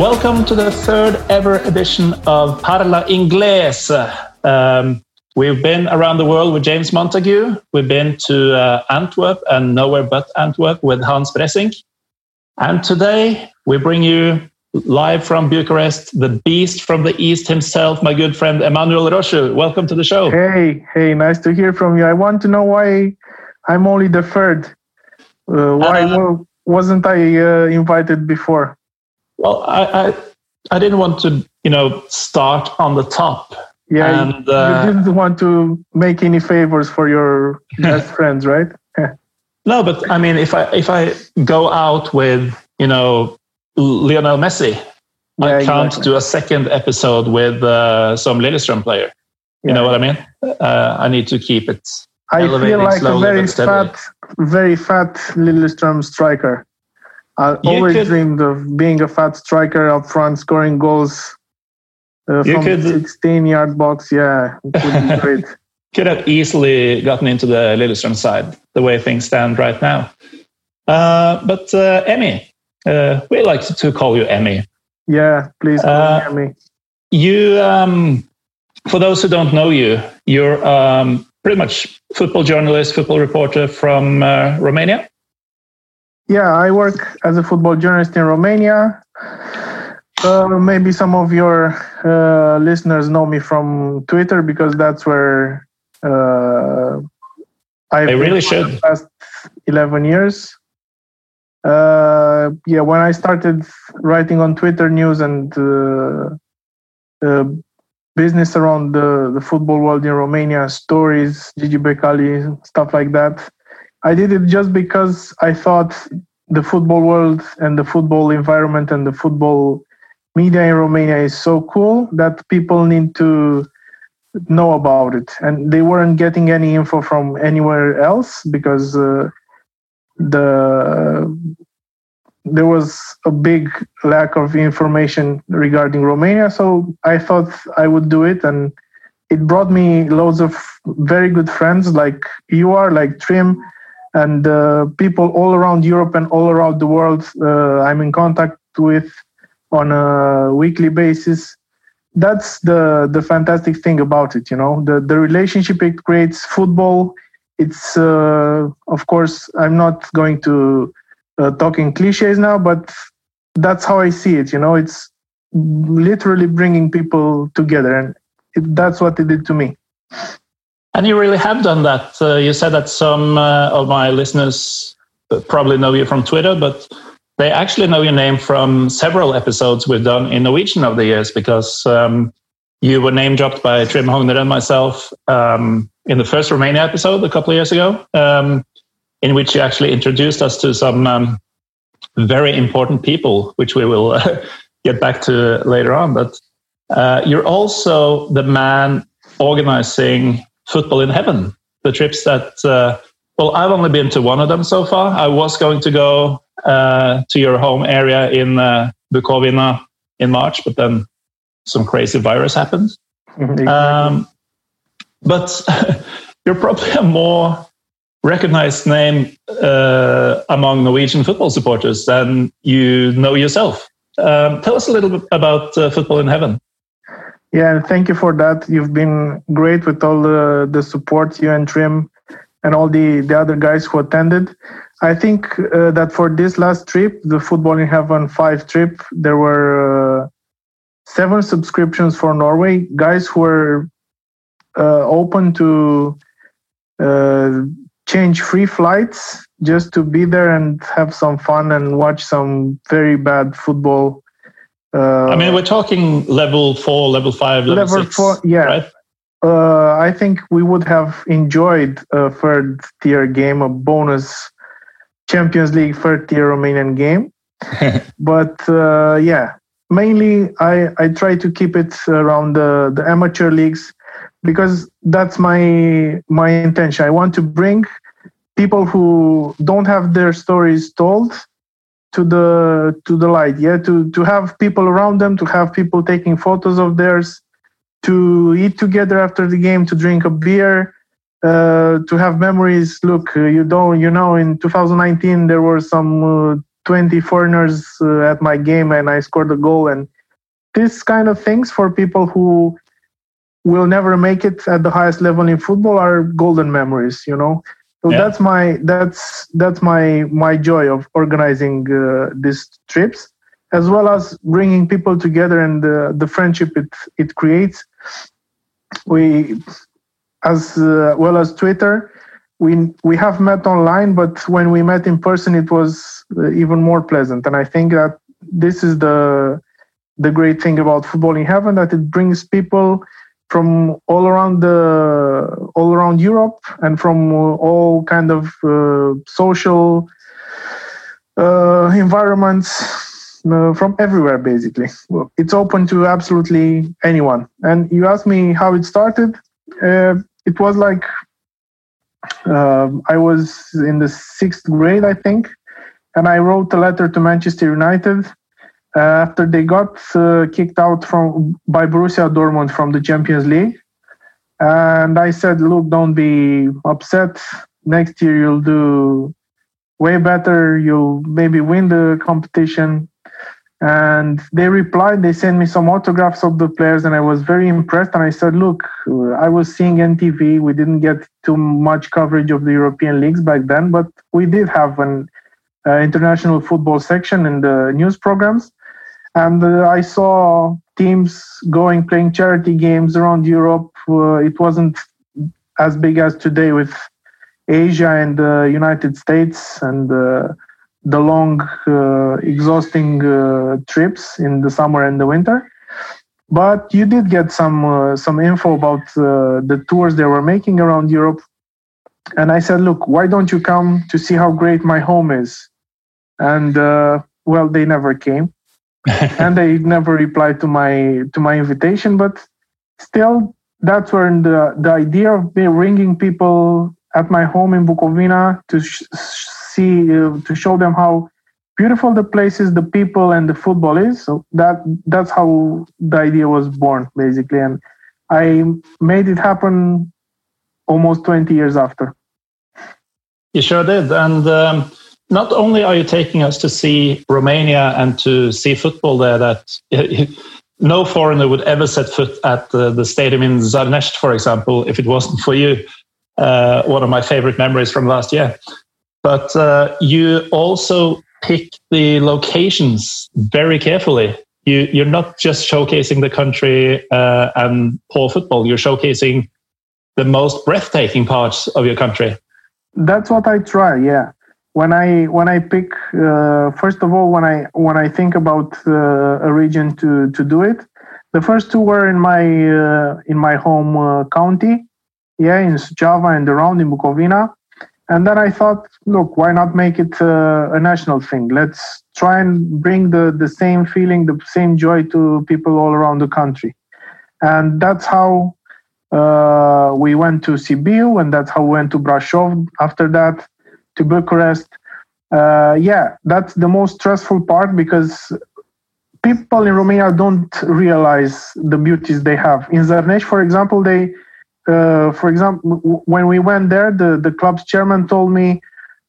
Welcome to the third ever edition of Parla Inglese. Um, we've been around the world with James Montague. We've been to uh, Antwerp and nowhere but Antwerp with Hans Bressink. And today we bring you live from Bucharest, the beast from the east himself, my good friend Emanuel Roșu. Welcome to the show. Hey, hey, nice to hear from you. I want to know why I'm only the third. Uh, why uh, wasn't I uh, invited before? Well, I, I, I didn't want to, you know, start on the top. Yeah, and, you, uh, you didn't want to make any favors for your best friends, right? no, but I mean, if I if I go out with, you know, Lionel Messi, yeah, I can't exactly. do a second episode with uh, some Lillestrøm player. You yeah. know what I mean? Uh, I need to keep it. I feel like a very fat, very fat Lillestrøm striker. I always could, dreamed of being a fat striker up front, scoring goals uh, from could, 16 yard box. Yeah, it would be great. could have easily gotten into the Lillestrøm side the way things stand right now. Uh, but uh, Emmy, uh, we like to call you Emmy. Yeah, please call me uh, Emmy. You, um, for those who don't know you, you're um, pretty much football journalist, football reporter from uh, Romania. Yeah, I work as a football journalist in Romania. Uh, maybe some of your uh, listeners know me from Twitter because that's where uh, I've really should. the past 11 years. Uh, yeah, when I started writing on Twitter news and uh, uh, business around the, the football world in Romania, stories, Gigi Becali, stuff like that, I did it just because I thought the football world and the football environment and the football media in Romania is so cool that people need to know about it. And they weren't getting any info from anywhere else because uh, the there was a big lack of information regarding Romania. So I thought I would do it and it brought me loads of very good friends like you are, like Trim, and uh, people all around Europe and all around the world uh, I'm in contact with on a weekly basis. That's the the fantastic thing about it, you know, the the relationship it creates. Football, it's uh, of course I'm not going to uh, talk in cliches now, but that's how I see it. You know, it's literally bringing people together, and it, that's what it did to me. And you really have done that. Uh, you said that some uh, of my listeners probably know you from Twitter, but they actually know your name from several episodes we've done in Norwegian over the years because um, you were name dropped by Trim Hogner and myself um, in the first Romania episode a couple of years ago, um, in which you actually introduced us to some um, very important people, which we will uh, get back to later on. But uh, you're also the man organizing football in heaven. The trips that, uh, well, I've only been to one of them so far. I was going to go uh, to your home area in uh, Bukovina in March, but then some crazy virus happened. Mm-hmm. Um, but you're probably a more recognized name uh, among Norwegian football supporters than you know yourself. Um, tell us a little bit about uh, Football in Heaven. Yeah, and thank you for that. You've been great with all the, the support, you and Trim, and all the, the other guys who attended. I think uh, that for this last trip, the Football in Heaven 5 trip, there were uh, seven subscriptions for Norway, guys who were uh, open to uh, change free flights just to be there and have some fun and watch some very bad football uh, I mean, we're talking level four, level five, level, level six, four. Yeah. Right? Uh, I think we would have enjoyed a third tier game, a bonus Champions League third tier Romanian game. but uh, yeah, mainly I, I try to keep it around the, the amateur leagues because that's my my intention. I want to bring people who don't have their stories told to the to the light yeah to to have people around them to have people taking photos of theirs to eat together after the game to drink a beer uh, to have memories look uh, you don't you know in 2019 there were some uh, 20 foreigners uh, at my game and I scored a goal. And this kind of things for people who will never make it at the highest level in football are golden memories, you know. So yeah. that's my that's that's my my joy of organizing uh, these trips, as well as bringing people together and the, the friendship it it creates. We, as uh, well as Twitter, we we have met online, but when we met in person, it was uh, even more pleasant. And I think that this is the the great thing about football in heaven that it brings people from all around the all around Europe and from all kind of uh, social uh, environments uh, from everywhere basically. It's open to absolutely anyone. And you asked me how it started uh, it was like um, i was in the sixth grade i think and i wrote a letter to manchester united after they got uh, kicked out from by Borussia Dortmund from the Champions League. And I said, look, don't be upset. Next year you'll do way better. You'll maybe win the competition. And they replied, they sent me some autographs of the players, and I was very impressed. And I said, Look, I was seeing NTV. We didn't get too much coverage of the European leagues back then, but we did have an uh, international football section in the news programs and uh, I saw teams going playing charity games around Europe. Uh, it wasn't as big as today with Asia and the United States and uh, the long, uh, exhausting uh, trips in the summer and the winter. But you did get some uh, some info about the tours they were making around Europe, and I said, "Look, why don't you come to see how great my home is?" And well, they never came and they never replied to my to my invitation. But still, that's when the the idea of me ringing people at my home in Bukovina to sh- see uh, to show them how beautiful the places, the people, and the football is. So that that's how the idea was born, basically, and I made it happen almost 20 years after. You sure did, and. Um not only are you taking us to see Romania and to see football there that no foreigner would ever set foot at the, the stadium in Zarnești, for example, if it wasn't for you. Uh, one of my favorite memories from last year. But uh, you also pick the locations very carefully. You, you're not just showcasing the country uh, and poor football, you're showcasing the most breathtaking parts of your country. That's what I try, yeah when I when I pick uh, first of all when I when I think about uh, a region to to do it, the first two were in my uh, in my home uh, county, yeah, in Java and around in Bukovina, and then I thought, look, why not make it uh, a national thing? Let's try and bring the the same feeling, the same joy to people all around the country, and that's how. Uh, we went to Sibiu, and that's how we went to Brasov after that to Bucharest. Uh, yeah, that's the most stressful part because people in Romania don't realize the beauties they have. In Zarnești, for example, they, uh, for example, when we went there, the, the club's chairman told me,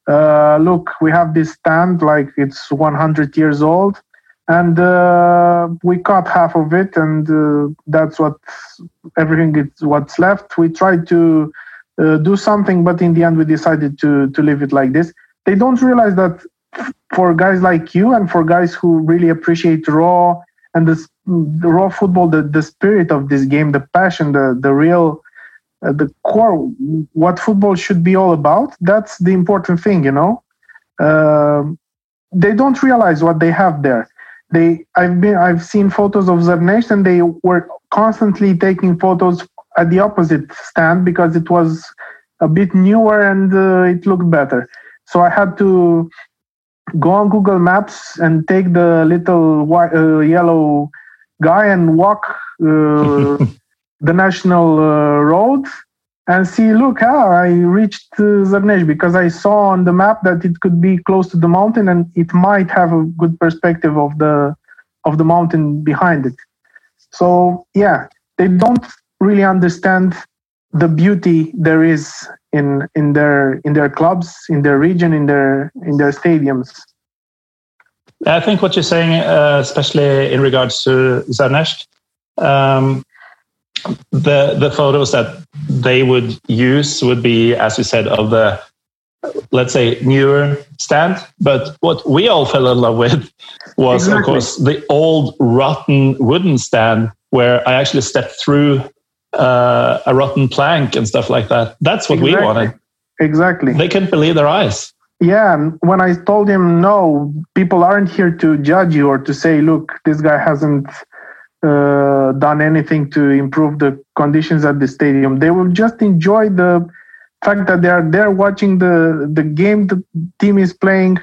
uh, look, we have this stand like it's 100 years old, and uh, we cut half of it, and uh, that's what everything is what's left. We tried to uh, do something, but in the end we decided to to leave it like this. They don't realize that for guys like you and for guys who really appreciate raw and the, the raw football, the, the spirit of this game, the passion, the the real, uh, the core, what football should be all about. That's the important thing, you know. Uh, they don't realize what they have there. They, I've been, I've seen photos of Zarnești, and they were constantly taking photos at the opposite stand because it was a bit newer and uh, it looked better. So I had to go on Google Maps and take the little white, uh, yellow guy and walk uh, the national uh, road and see, look, ah, I reached uh, because I saw on the map that it could be close to the mountain and it might have a good perspective of the of the mountain behind it. So yeah, they don't really understand the beauty there is in in their in their clubs in their region in their in their stadiums I think what you're saying, uh, especially in regards to Zarnești, um, the the photos that they would use would be, as you said, of the let's say newer stand. But what we all fell in love with was, exactly. of course, the old rotten wooden stand where I actually stepped through uh, a rotten plank and stuff like that. That's what exactly. we wanted. Exactly. They couldn't believe their eyes. Yeah, when I told him no, people aren't here to judge you or to say, look, this guy hasn't uh, done anything to improve the conditions at the stadium. They will just enjoy the fact that they are there watching the the game the team is playing.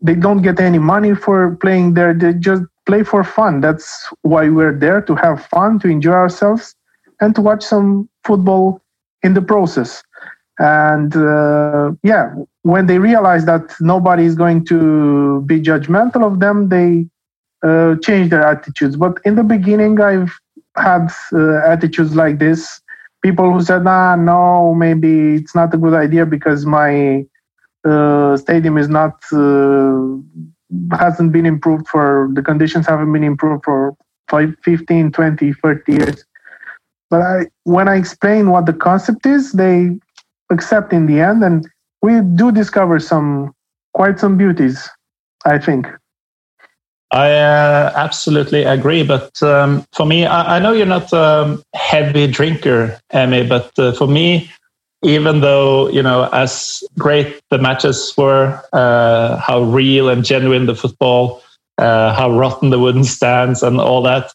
They don't get any money for playing there. They just play for fun. That's why we're there to have fun, to enjoy ourselves, and to watch some football in the process. And uh, yeah, when they realize that nobody is going to be judgmental of them, they uh, change their attitudes. But in the beginning, I've had uh, attitudes like this. People who said, "Ah, no, maybe it's not a good idea because my uh, stadium is not uh, hasn't been improved for the conditions haven't been improved for five, 15, 20, 30 years." But I, when I explain what the concept is, they accept in the end, and we do discover some quite some beauties. I think. I uh, absolutely agree. But um, for me, I, I, know you're not a heavy drinker, Emmy, but uh, for me, even though, you know, as great the matches were, uh, how real and genuine the football, uh, how rotten the wooden stands and all that,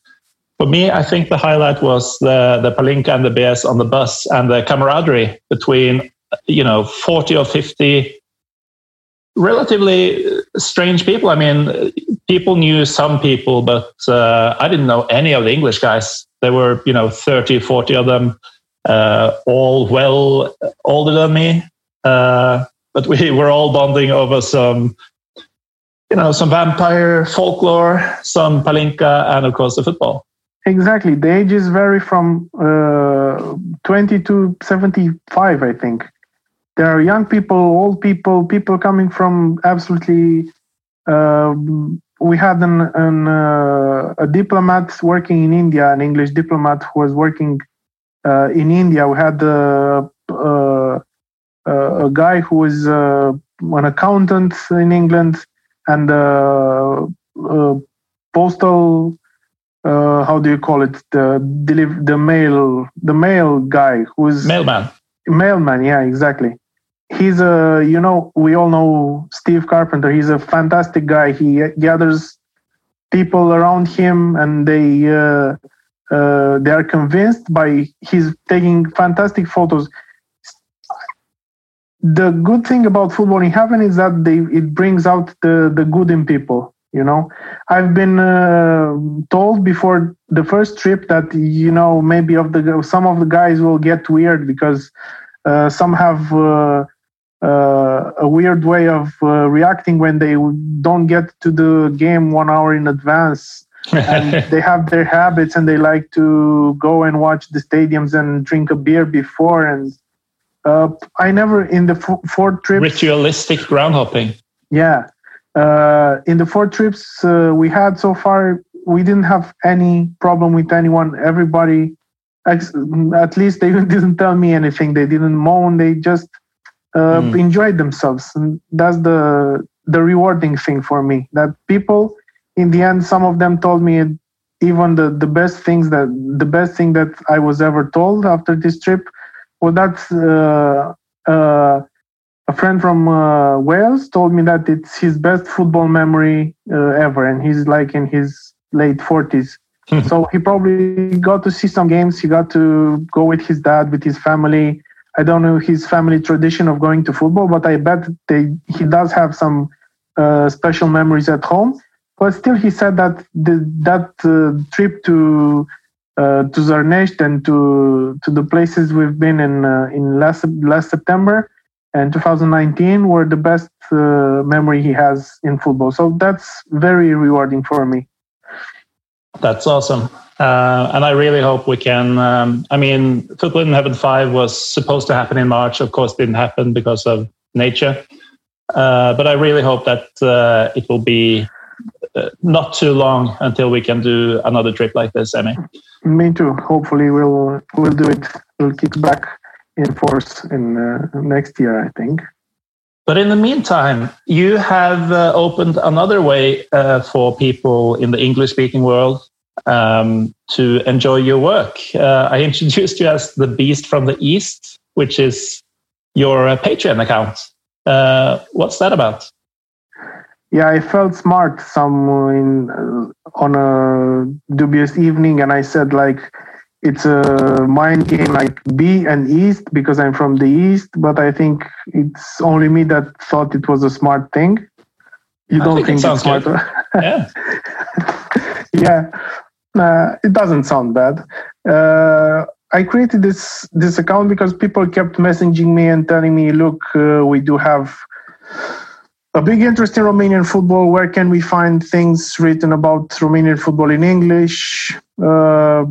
for me, I think the highlight was the, the Palinka and the BS on the bus and the camaraderie between, you know, 40 or 50 relatively strange people. I mean, people knew some people, but uh, I didn't know any of the English guys. There were, you know, 30, 40 of them, uh, all well older than me. Uh, but we were all bonding over some, you know, some vampire folklore, some palinka, and of course the football. Exactly. The ages vary from uh, 20 to 75, I think there are young people, old people, people coming from absolutely. Uh, we had an, an uh, a diplomat working in India, an English diplomat who was working uh, in India. We had uh, uh, a guy who was an accountant in England and a postal. How do you call it? The deliver the mail the mail guy who is mailman. Mailman, yeah, exactly. He's a you know we all know steve carpenter. He's a fantastic guy. He gathers people around him and they uh, uh, they are convinced by he's taking fantastic photos. The good thing about football in heaven is that they it brings out the the good in people you know i've been uh, told before the first trip that you know maybe of the some of the guys will get weird because uh, some have uh, uh, a weird way of uh, reacting when they don't get to the game one hour in advance. and they have their habits and they like to go and watch the stadiums and drink a beer before. And uh, I never, in the f- four trips. Ritualistic ground hopping. Yeah. Uh, in the four trips uh, we had so far, we didn't have any problem with anyone. Everybody, at least they didn't tell me anything. They didn't moan. They just uh, mm. enjoyed themselves and that's the the rewarding thing for me that people in the end some of them told me even the the best things that the best thing that i was ever told after this trip was that uh, uh, a friend from uh, wales told me that it's his best football memory uh, ever and he's like in his late 40s so he probably got to see some games. He got to go with his dad with his family. I don't know his family tradition of going to football, but I bet they, he does have some uh, special memories at home. But still, he said that the, that uh, trip to uh, to Zarnești and to to the places we've been in uh, in last last September and 2019 were the best uh, memory he has in football. So that's very rewarding for me. That's awesome. Uh, and I really hope we can. Um, I mean, Football in Heaven 5 was supposed to happen in March. Of course, didn't happen because of nature. Uh, but I really hope that uh, it will be uh, not too long until we can do another trip like this, Emmy. Me too. Hopefully, we'll we'll do it. We'll kick back in force in uh, next year, I think. But in the meantime, you have uh, opened another way uh, for people in the English speaking world um, to enjoy your work. Uh, I introduced you as the Beast from the East, which is your uh, Patreon account. Uh, what's that about? Yeah, I felt smart some in, uh, on a dubious evening, and I said like it's a mind game like B and East because I'm from the East, but I think it's only me that thought it was a smart thing. You I don't think, think, it it's sounds smart? good. yeah. yeah, uh, it doesn't sound bad. Uh, I created this this account because people kept messaging me and telling me, "Look, uh, we do have a big interest in Romanian football. Where can we find things written about Romanian football in English? Uh,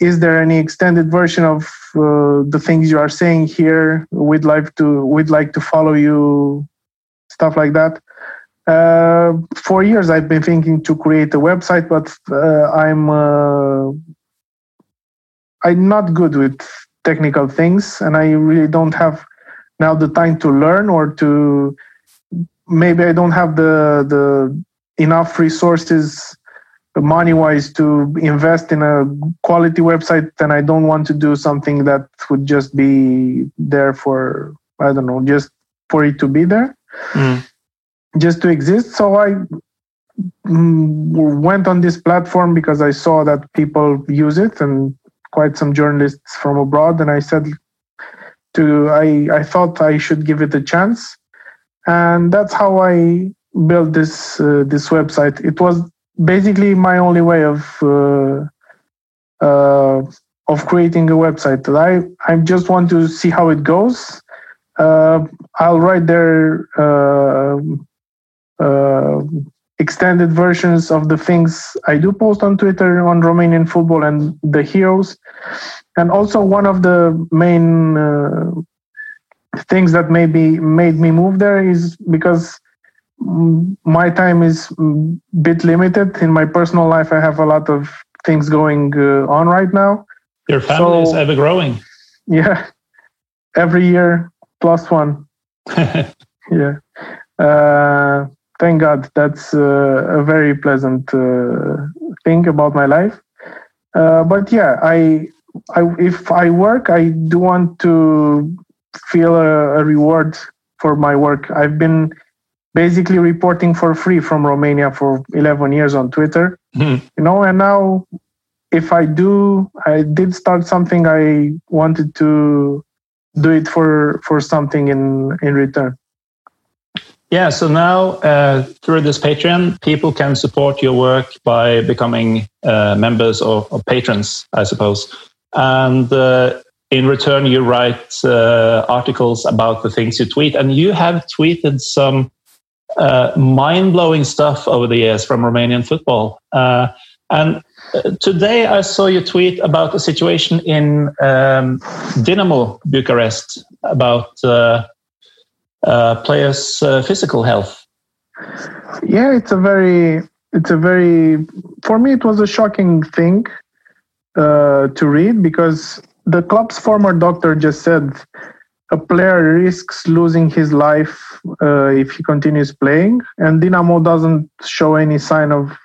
is there any extended version of uh, the things you are saying here? We'd like to we'd like to follow you, stuff like that." Uh, for years, I've been thinking to create a website, but uh, I'm uh, I'm not good with technical things, and I really don't have now the time to learn or to maybe I don't have the the enough resources money wise to invest in a quality website and I don't want to do something that would just be there for I don't know just for it to be there. Mm. just to exist. So I mm, went on this platform because I saw that people use it and quite some journalists from abroad. And I said to I I thought I should give it a chance and that's how I built this uh, this website. It was basically my only way of uh, uh, of creating a website. I I just want to see how it goes. Uh, I'll write there uh, uh, extended versions of the things I do post on Twitter on Romanian football and the heroes, and also one of the main things that maybe made me move there is because my time is a bit limited. In my personal life i have a lot of things going uh, on right now. Your family is ever growing. yeah. Every year plus one. Yeah. Uh, thank god. That's uh, a very pleasant uh, thing about my life. Uh, but yeah I, I if i work i do want to feel a, a reward for my work i've been basically reporting for free from romania for 11 years on twitter Hmm. you know and now if i do i did start something i wanted to do it for for something in in return Yeah, so now uh, through this Patreon, people can support your work by becoming uh, members or, or patrons, I suppose. And uh, in return, you write uh, articles about the things you tweet. And you have tweeted some uh, mind blowing stuff over the years from Romanian football. Uh, and uh, today I saw you tweet about a situation in um, Dinamo Bucharest about. Uh, uh, players' physical health. yeah it's a very it's a very for me it was a shocking thing to read because the club's former doctor just said a player risks losing his life uh, if he continues playing and dinamo doesn't show any sign of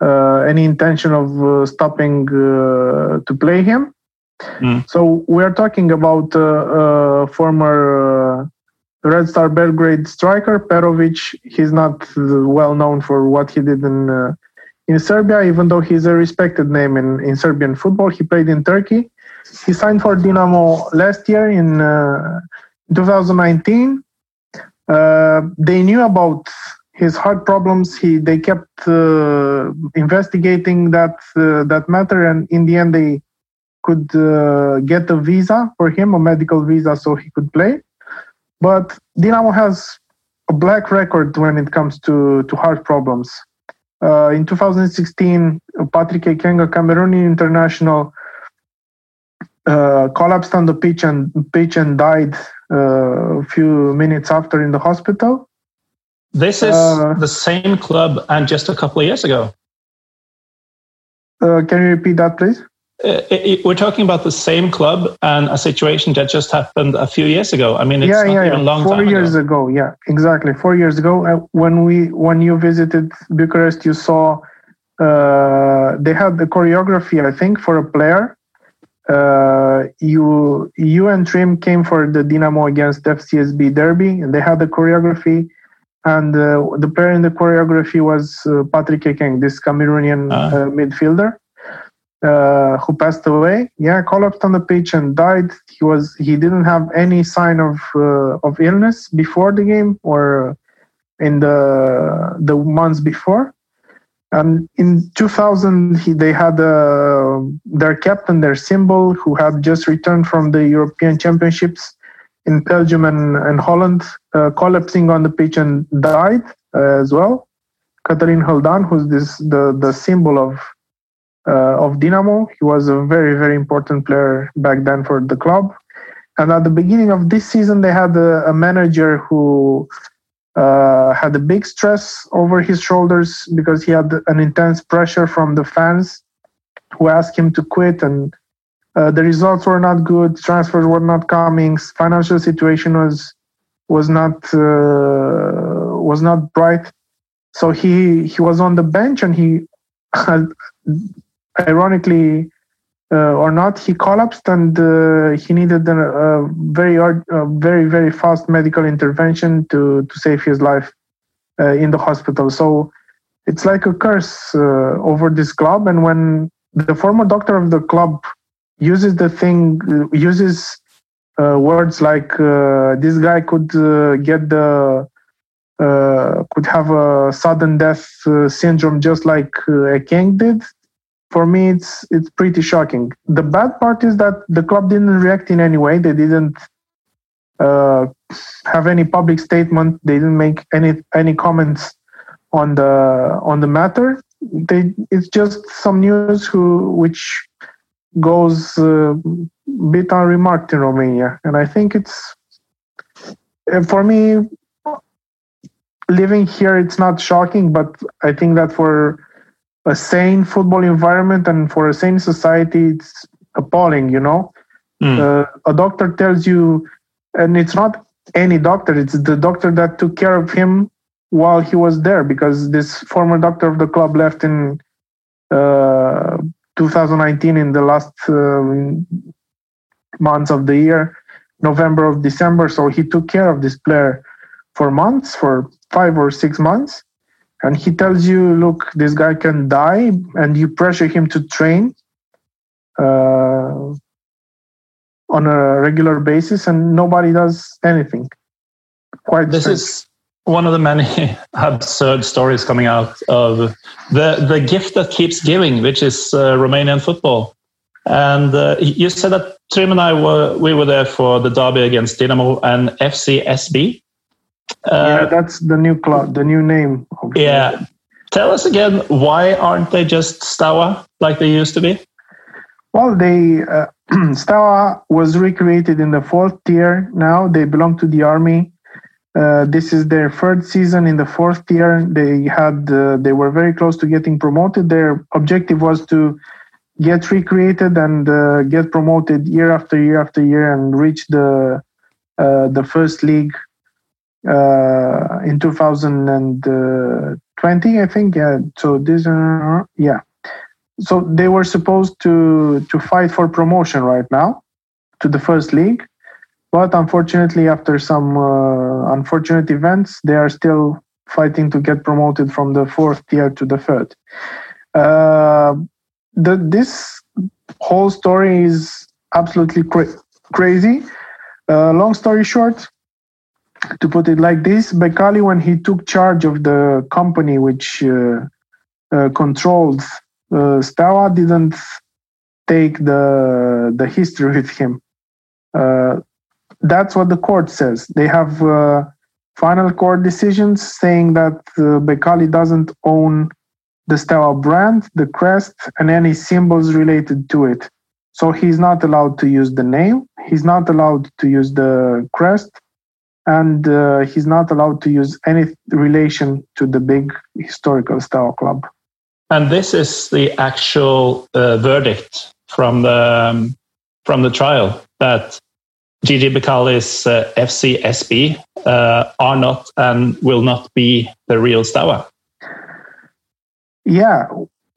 uh, any intention of uh, stopping uh, to play him Mm. so we're talking about uh, uh, former uh, Red Star Belgrade striker Perovic. He's not well known for what he did in uh, in Serbia, even though he's a respected name in, in Serbian football. He played in Turkey. He signed for Dinamo last year in uh, 2019. Uh, they knew about his heart problems. He they kept uh, investigating that uh, that matter, and in the end, they could uh, get a visa for him, a medical visa, so he could play. But Dinamo has a black record when it comes to, to heart problems. Uh, in 2016, Patrick Ekeng, Cameroonian international, uh, collapsed on the pitch and pitch and died uh, a few minutes after in the hospital. This is uh, the same club and just a couple of years ago. Uh, can you repeat that, please? It, uh, it, we're talking about the same club and a situation that just happened a few years ago. I mean, it's yeah, not yeah, even yeah. long Four years ago. ago. yeah, exactly. Four years ago, when we when you visited Bucharest, you saw uh, they had the choreography, I think, for a player. Uh, you you and Trim came for the Dynamo against FCSB derby, and they had the choreography and uh, the player in the choreography was uh, Patrick Ekeng, this Cameroonian uh. midfielder who passed away. Yeah, collapsed on the pitch and died. He was he didn't have any sign of of illness before the game or in the the months before. And in 2000, he, they had uh, their captain, their symbol, who had just returned from the European Championships in Belgium and, and Holland uh, collapsing on the pitch and died uh, as well. Cătălin Hîldan, who's this the the symbol of uh, of Dynamo, he was a very very important player back then for the club. And at the beginning of this season, they had a, a manager who uh, had a big stress over his shoulders because he had an intense pressure from the fans who asked him to quit and uh, the results were not good. Transfers were not coming. Financial situation was was not uh, was not bright. So he he was on the bench and he, had, ironically or not, he collapsed and uh, he needed a, a very a very very fast medical intervention to to save his life uh, in the hospital. So it's like a curse over this club. And when the former doctor of the club uses the thing uses uh, words like uh, this guy could uh, get the uh, could have a sudden death uh, syndrome just like uh, Ekeng did. For me, it's it's pretty shocking. The bad part is that the club didn't react in any way. They didn't uh, have any public statement. They didn't make any any comments on the on the matter. They it's just some news who which goes a uh, bit unremarked in Romania. And I think it's, uh, for me, living here, it's not shocking, but I think that for a sane football environment and for a sane society, it's appalling, you know? Mm. Uh, a doctor tells you, and it's not any doctor, it's the doctor that took care of him while he was there because this former doctor of the club left in uh, 2019 in the last um, months of the year, November of December. So he took care of this player for months, for five or six months. And he tells you, look, this guy can die, and you pressure him to train uh, on a regular basis, and nobody does anything. Quite this strange. is one of the many absurd stories coming out of the the gift that keeps giving, which is uh, Romanian football. And uh, you said that Trim and I were we were there for the derby against Dinamo and FCSB. Uh, yeah, that's the new club, the new name. Yeah, tell us again why aren't they just Steaua like they used to be? Well, they uh, Steaua was recreated in the fourth tier. Now they belong to the army uh, this is their third season in the fourth tier. They had uh, they were very close to getting promoted. Their objective was to get recreated and uh, get promoted year after year after year and reach the uh, the first league uh, in 2020, I think. Yeah. So this, yeah. So they were supposed to to fight for promotion right now to the first league but unfortunately, after some uh, unfortunate events, they are still fighting to get promoted from the fourth tier to the third. Uh, the, this whole story is absolutely cra- crazy. Uh, long story short, to put it like this, Becali, when he took charge of the company which uh, uh, controlled uh, Steaua, didn't take the the history with him. Uh, that's what the court says. They have uh, final court decisions saying that uh, Becali doesn't own the Steaua brand, the crest, and any symbols related to it. So he's not allowed to use the name. He's not allowed to use the crest, and uh, he's not allowed to use any relation to the big historical Steaua club. And this is the actual uh, verdict from the um, from the trial that Gigi Becali's uh, FCSB uh, are not and will not be the real Steaua. Yeah,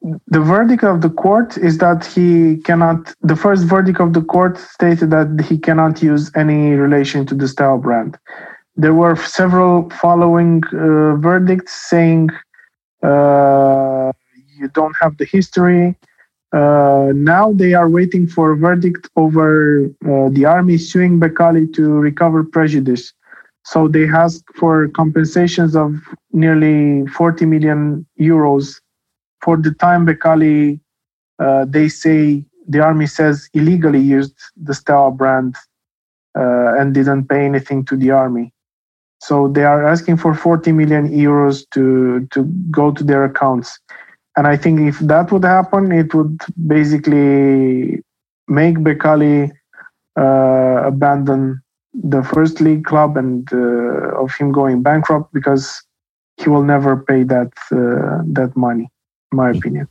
the verdict of the court is that he cannot. The first verdict of the court stated that he cannot use any relation to the Steaua brand. There were several following uh, verdicts saying uh, you don't have the history. Uh, now they are waiting for a verdict over uh, the army suing Becali to recover prejudice. So they asked for compensations of nearly 40 million euros for the time Becali, uh, they say the army says illegally used the Steaua brand uh, and didn't pay anything to the army. So they are asking for 40 million euros to to go to their accounts. And I think if that would happen, it would basically make Becali uh, abandon the first league club and uh, of him going bankrupt because he will never pay that uh, that money my opinion.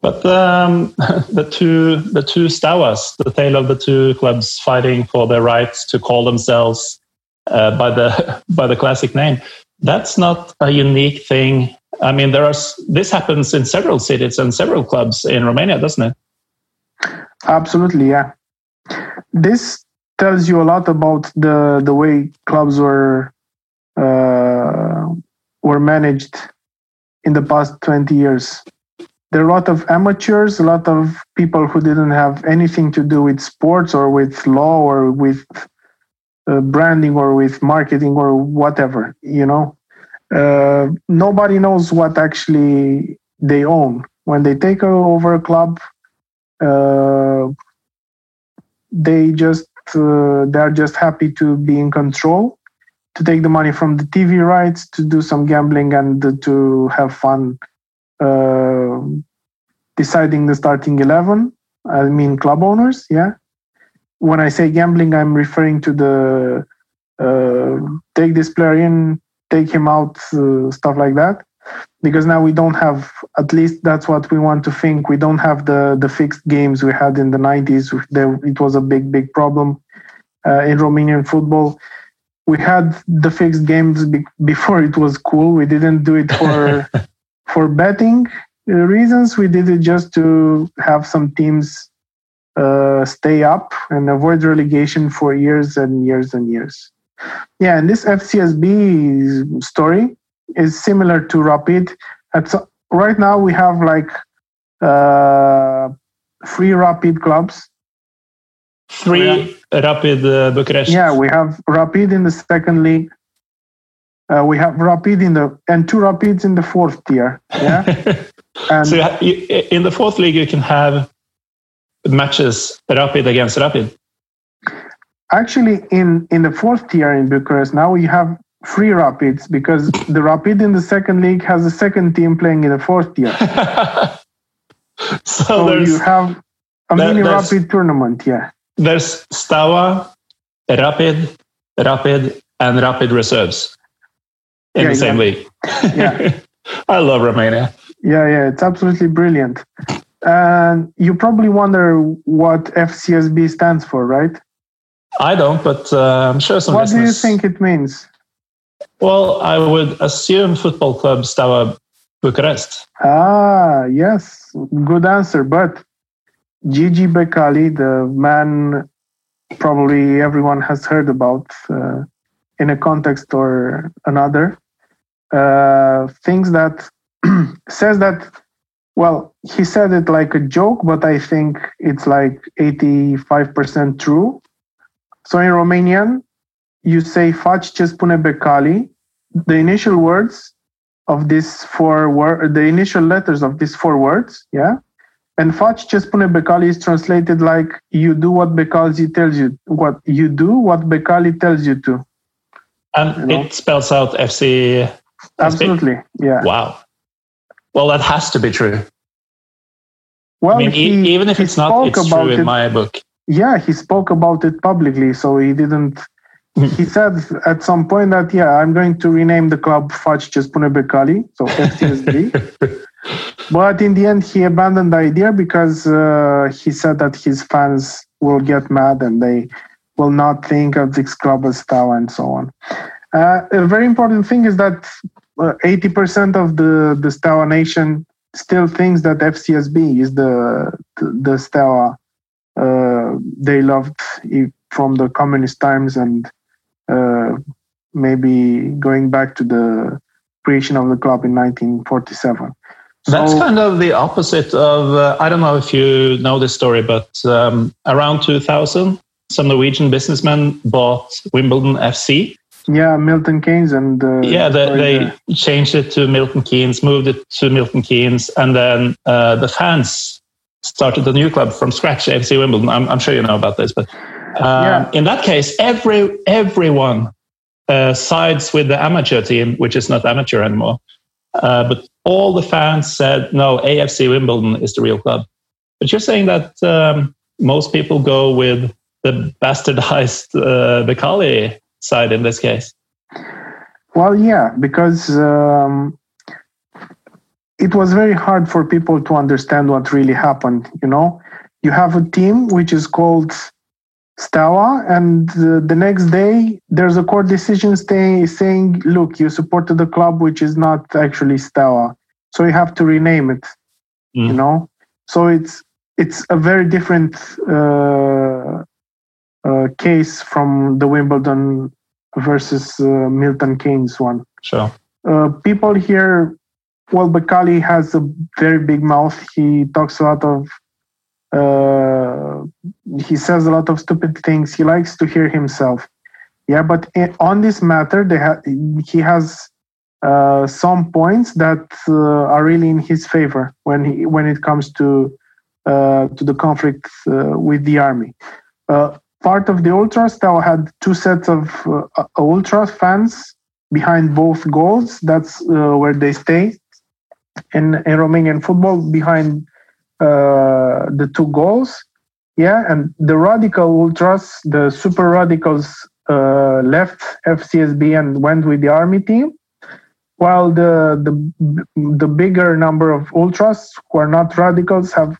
But um, the two the two Steauas, the tale of the two clubs fighting for their rights to call themselves uh, by the by the classic name, that's not a unique thing. I mean, there are this happens in several cities and several clubs in Romania, doesn't it? Absolutely, yeah. This tells you a lot about the the way clubs were uh, were managed in the past 20 years. There are a lot of amateurs, a lot of people who didn't have anything to do with sports or with law or with uh, branding or with marketing or whatever, you know. Uh, nobody knows what actually they own. When they take over a club, uh, they just uh, they're just happy to be in control to take the money from the TV rights to do some gambling and to have fun uh, deciding the starting 11. I mean, club owners, yeah. When I say gambling, I'm referring to the uh, take this player in, take him out, uh, stuff like that. Because now we don't have, at least that's what we want to think. We don't have the the fixed games we had in the 90s. It was a big, big problem uh, in Romanian football we had the fixed games be- before it was cool. We didn't do it for for betting reasons. We did it just to have some teams uh, stay up and avoid relegation for years and years and years. Yeah, and this FCSB story is similar to Rapid. At, right now, we have like uh, three Rapid clubs Three yeah. Rapid uh, Bucharest. Yeah, we have Rapid in the second league. Uh, we have Rapid in the and two Rapids in the fourth tier. Yeah. and so you, in the fourth league, you can have matches Rapid against Rapid. Actually, in in the fourth tier in Bucharest, now we have three Rapids because the Rapid in the second league has a second team playing in the fourth tier. so, so you have a mini Rapid tournament. Yeah there's Steaua, Rapid, Rapid, and Rapid Reserves in yeah, the same yeah. league. Yeah. I love Romania. Yeah, yeah, it's absolutely brilliant. And you probably wonder what FCSB stands for, right? I don't, but uh, I'm sure some. What do you think it means? Well, I would assume Football Club Steaua Bucharest. Ah, yes, good answer. But Gigi Becali, the man probably everyone has heard about uh, in a context or another, uh, thinks that says that. Well, he said it like a joke, but I think it's like 85% true. So in Romanian, you say faci ce spune Becali. The initial words of these four words, the initial letters of these four words, yeah, and faci ce spune Becali is translated like you do what Becali tells you what you do what Becali tells you to. And you know? it spells out FC. Absolutely, yeah. Wow. Well, that has to be true. Well, I mean, he, even if it's not, it's true in it, my book. Yeah, he spoke about it publicly, so he didn't. he said at some point that yeah, I'm going to rename the club Face Spune Becali, so FCSB. but in the end, he abandoned the idea because uh, he said that his fans will get mad and they will not think of this club as Steaua and so on. Uh, a very important thing is that uh, 80% of the, the Steaua nation still thinks that FCSB is the the, the uh, they loved from the communist times and uh, maybe going back to the creation of the club in 1947. That's kind of the opposite of. Uh, I don't know if you know this story, but um, around 2000, some Norwegian businessmen bought Wimbledon FC. Yeah, Milton Keynes and. Uh, yeah, they, they changed it to Milton Keynes, moved it to Milton Keynes, and then uh, the fans started a new club from scratch, FC Wimbledon. I'm, I'm sure you know about this, but um, yeah. in that case, every everyone uh, sides with the amateur team, which is not amateur anymore. Uh, but all the fans said, no, AFC Wimbledon is the real club. But you're saying that um, most people go with the bastardized uh, Becali side in this case. Well, yeah, because um, it was very hard for people to understand what really happened. You know, you have a team which is called Steaua, and uh, the next day there's a court decision stay, saying, "Look, you supported the club which is not actually Steaua, so you have to rename it." Mm. You know, so it's it's a very different uh, uh, case from the Wimbledon versus uh, Milton Keynes one. Sure. Uh, people here, well, Becali has a very big mouth. He talks a lot of uh, he says a lot of stupid things. He likes to hear himself. Yeah, but on this matter, ha- he has uh, some points that uh, are really in his favor when he when it comes to uh, to the conflict uh, with the army. Uh, part of the ultras now had two sets of ultra fans behind both goals. That's where they stay in, in Romanian football behind uh, the two goals. Yeah, and the radical ultras, the super radicals, uh, left FCSB and went with the army team, while the the the bigger number of ultras who are not radicals have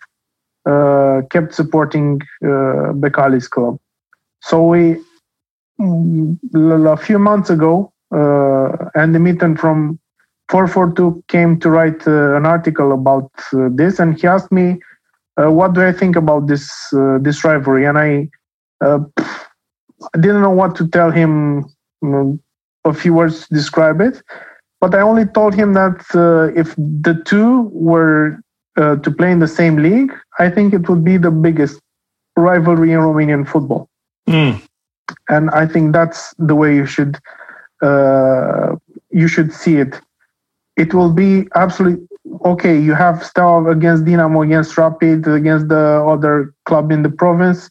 uh, kept supporting uh, Becali's club. So we mm, a few months ago, uh, Andy Mitten from 442 came to write uh, an article about uh, this, and he asked me, uh, "What do I think about this uh, this rivalry?" And I, uh, I didn't know what to tell him. You know, a few words to describe it, but I only told him that uh, if the two were to play in the same league, I think it would be the biggest rivalry in Romanian football. Mm. And I think that's the way you should you should see it it will be absolutely okay. You have Steaua against Dinamo, against Rapid, against the other club in the province,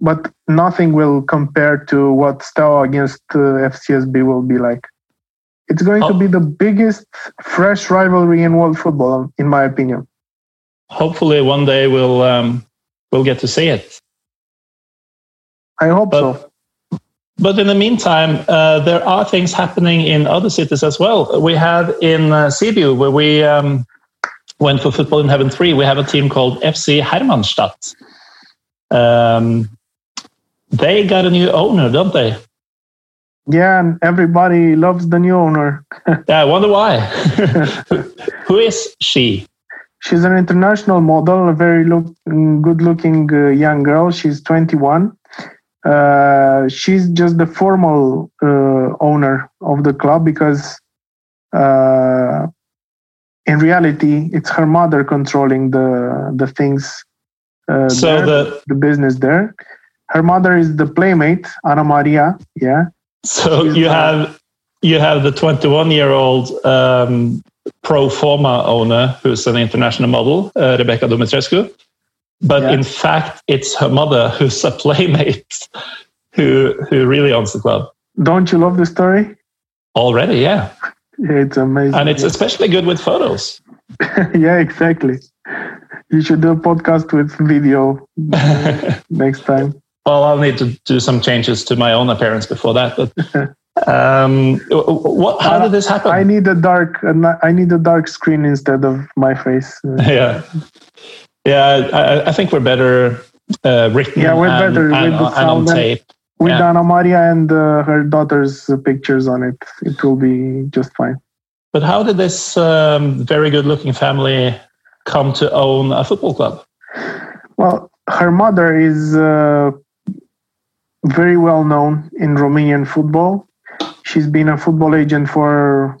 but nothing will compare to what Steaua against uh, FCSB will be like. It's going oh. to be the biggest fresh rivalry in world football, in my opinion. Hopefully, one day we'll um, we'll get to see it. I hope but, so. But in the meantime, uh, there are things happening in other cities as well. We have in uh, Sibiu, where we um, went for Football in Heaven 3, we have a team called FC Hermannstadt. Um, they got a new owner, don't they? Yeah, and everybody loves the new owner. yeah, I wonder why. Who is she? She's an international model, a very look, good looking uh, young girl. She's 21 uh, she's just the formal uh, owner of the club because uh, in reality it's her mother controlling the the things uh, so there, the the business there. Her mother is the playmate Ana Maria yeah? So she's you have you have the 21 year old um, pro forma owner who's an international model uh, Rebecca Dumitrescu but yeah. in fact, it's her mother who's a playmate who who really owns the club. Don't you love the story? Already, yeah. yeah it's amazing. And it's especially good with photos. yeah, exactly. You should do a podcast with video next time. well, I'll need to do some changes to my own appearance before that. But um, what? How did this happen? I need a dark. I need a dark screen instead of my face. yeah, yeah. I, I think we're better uh, written. Yeah, we're and, better and, with the on sound and- tape. With Yeah. Anna Maria and uh, her daughter's pictures on it, it will be just fine. But how did this um, very good-looking family come to own a football club? Well, her mother is uh, very well known in Romanian football. She's been a football agent for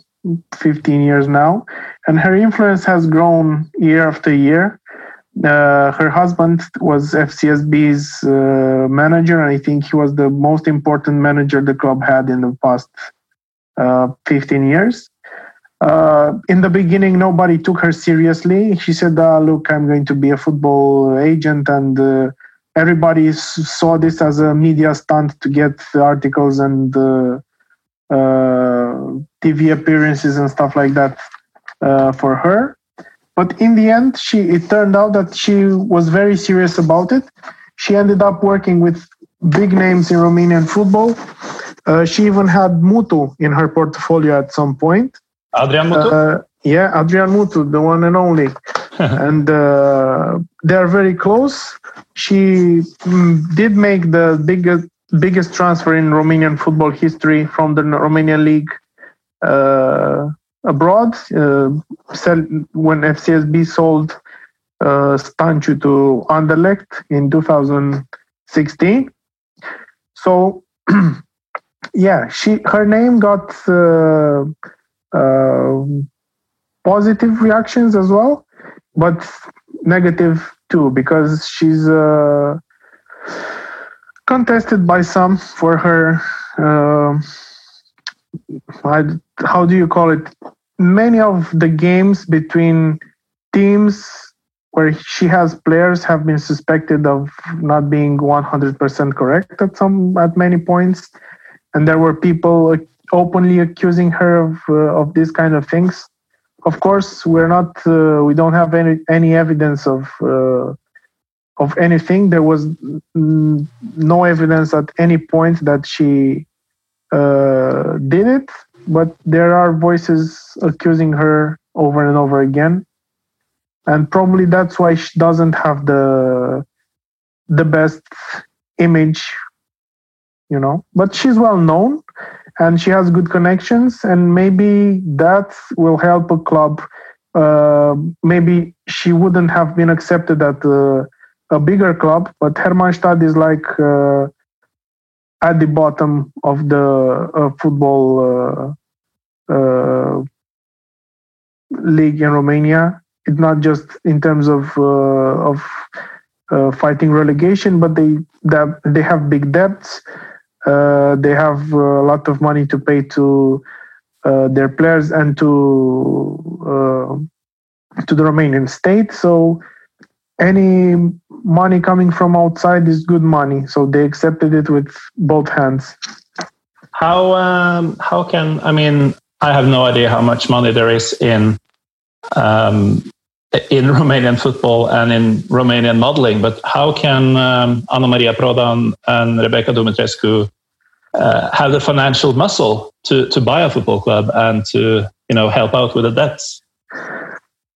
15 years now, and her influence has grown year after year. Uh, her husband was FCSB's uh, manager, and I think he was the most important manager the club had in the past uh, 15 years. Uh, in the beginning, nobody took her seriously. She said, uh, "Look, I'm going to be a football agent," and uh, everybody saw this as a media stunt to get articles and uh, TV appearances and stuff like that for her. But in the end, she it turned out that she was very serious about it. She ended up working with big names in Romanian football. Uh, she even had Mutu in her portfolio at some point. Adrian Mutu? Uh, yeah, Adrian Mutu, the one and only. and uh, they are very close. She mm, did make the biggest biggest transfer in Romanian football history from the Romanian league uh, abroad. Uh, sell, when FCSB sold uh, to Anderlecht in 2016. So, yeah, she her name got uh, uh, positive reactions as well, but negative too because she's uh, contested by some for her. I- how do you call it? Many of the games between teams where she has players have been suspected of not being 100% correct at some at many points. And there were people openly accusing her of uh, of these kind of things. Of course we're not uh, we don't have any any evidence of uh, of anything. There was no evidence at any point that she uh, did it but there are voices accusing her over and over again. And probably that's why she doesn't have the the best image you know. But she's well known and she has good connections and maybe that will help a club. Uh, maybe she wouldn't have been accepted at uh, a bigger club but hermannstadt is like uh, at the bottom of the uh, football uh, uh, league in romania it's not just in terms of of uh, fighting relegation but they that they have big debts uh, they have a lot of money to pay to uh, their players and to to the Romanian state. So any money coming from outside is good money. So they accepted it with both hands. How um, how can I mean? I have no idea how much money there is in um, in Romanian football and in Romanian modeling, but how can um, Anna Maria Prodan and Rebecca Dumitrescu uh, have the financial muscle to to buy a football club and to you know help out with the debts?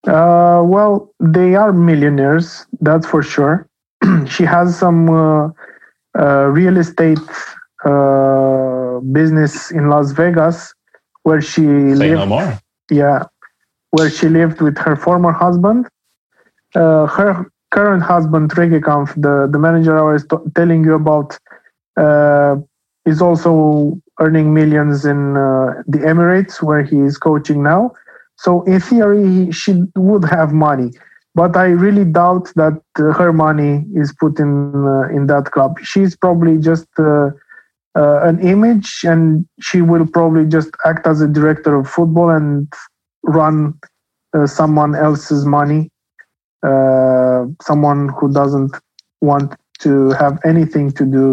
Uh, well, they are millionaires, that's for sure. she has some uh, uh, real estate uh, business in Las Vegas where she Say lived. no yeah, where she lived with her former husband. Uh, her current husband, Reghecampf, the, the manager I was t- telling you about, uh, is also earning millions in uh, the Emirates, where he is coaching now. So, in theory, she would have money. But I really doubt that uh, her money is put in uh, in that club. She's probably just uh, uh, an image, and she will probably just act as a director of football and run uh, someone else's money, uh, someone who doesn't want to have anything to do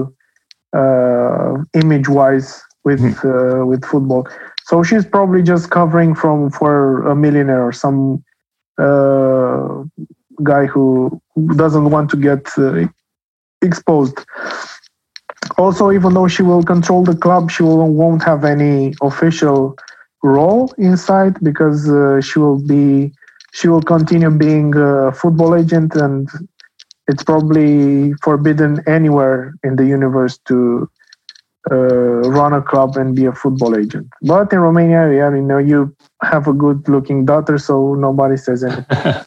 uh, image-wise with uh, with football. So she's probably just covering from for a millionaire or some uh, guy who doesn't want to get uh, exposed. also, even though she will control the club, she will, won't have any official role inside because uh, she will be she will continue being a football agent and it's probably forbidden anywhere in the universe to run a club and be a football agent. But in Romania, yeah, you know, you have a good-looking daughter, so nobody says anything.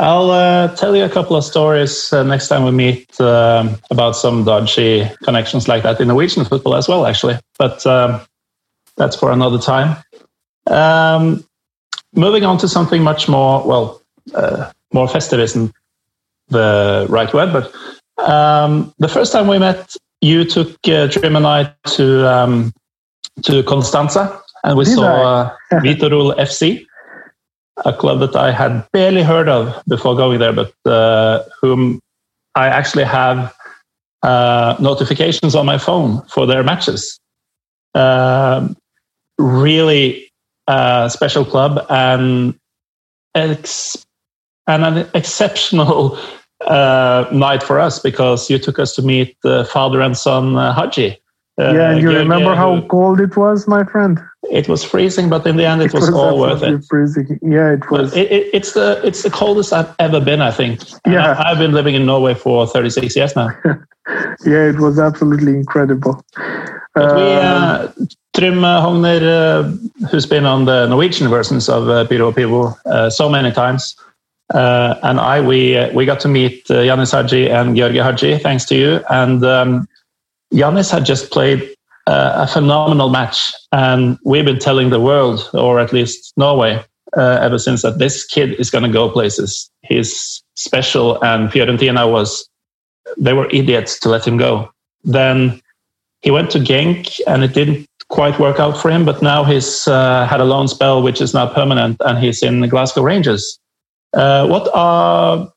I'll uh, tell you a couple of stories uh, next time we meet um, about some dodgy connections like that in Norwegian football as well, actually. But um, that's for another time. Um, moving on to something much more, well, uh, more festive isn't the right word, but um, the first time we met, you took uh, Jim and I to um, to Constanza, and we Did saw uh, Viitorul FC, a club that I had barely heard of before going there, but uh, whom I actually have uh, notifications on my phone for their matches. Um really uh, special club and ex- and an exceptional uh, night for us because you took us to meet the father and son uh, Hagi. Uh, yeah, and you Georgia, remember how who- cold it was, my friend? it was freezing, but in the end, it, was, all worth it. Freezing. Yeah, it was. It, it, it's the it's the coldest I've ever been. I think. Yeah. I, have been living in Norway for 36 years now. yeah, it was absolutely incredible. But we, Um, uh, Trim uh, Hogner, uh, who's been on the Norwegian versions of uh, Piro Pivo uh, so many times, uh, and I, we uh, we got to meet uh, Ianis Hagi and Georgi Hagi, thanks to you. And um, had just played uh, a phenomenal match, and we've been telling the world, or at least Norway, uh, ever since that this kid is going to go places. He's special, and Fiorentina was they were idiots to let him go. Then he went to Genk, and it didn't quite work out for him. But now he's had a loan spell, which is now permanent, and he's in the Glasgow Rangers. Uh, what are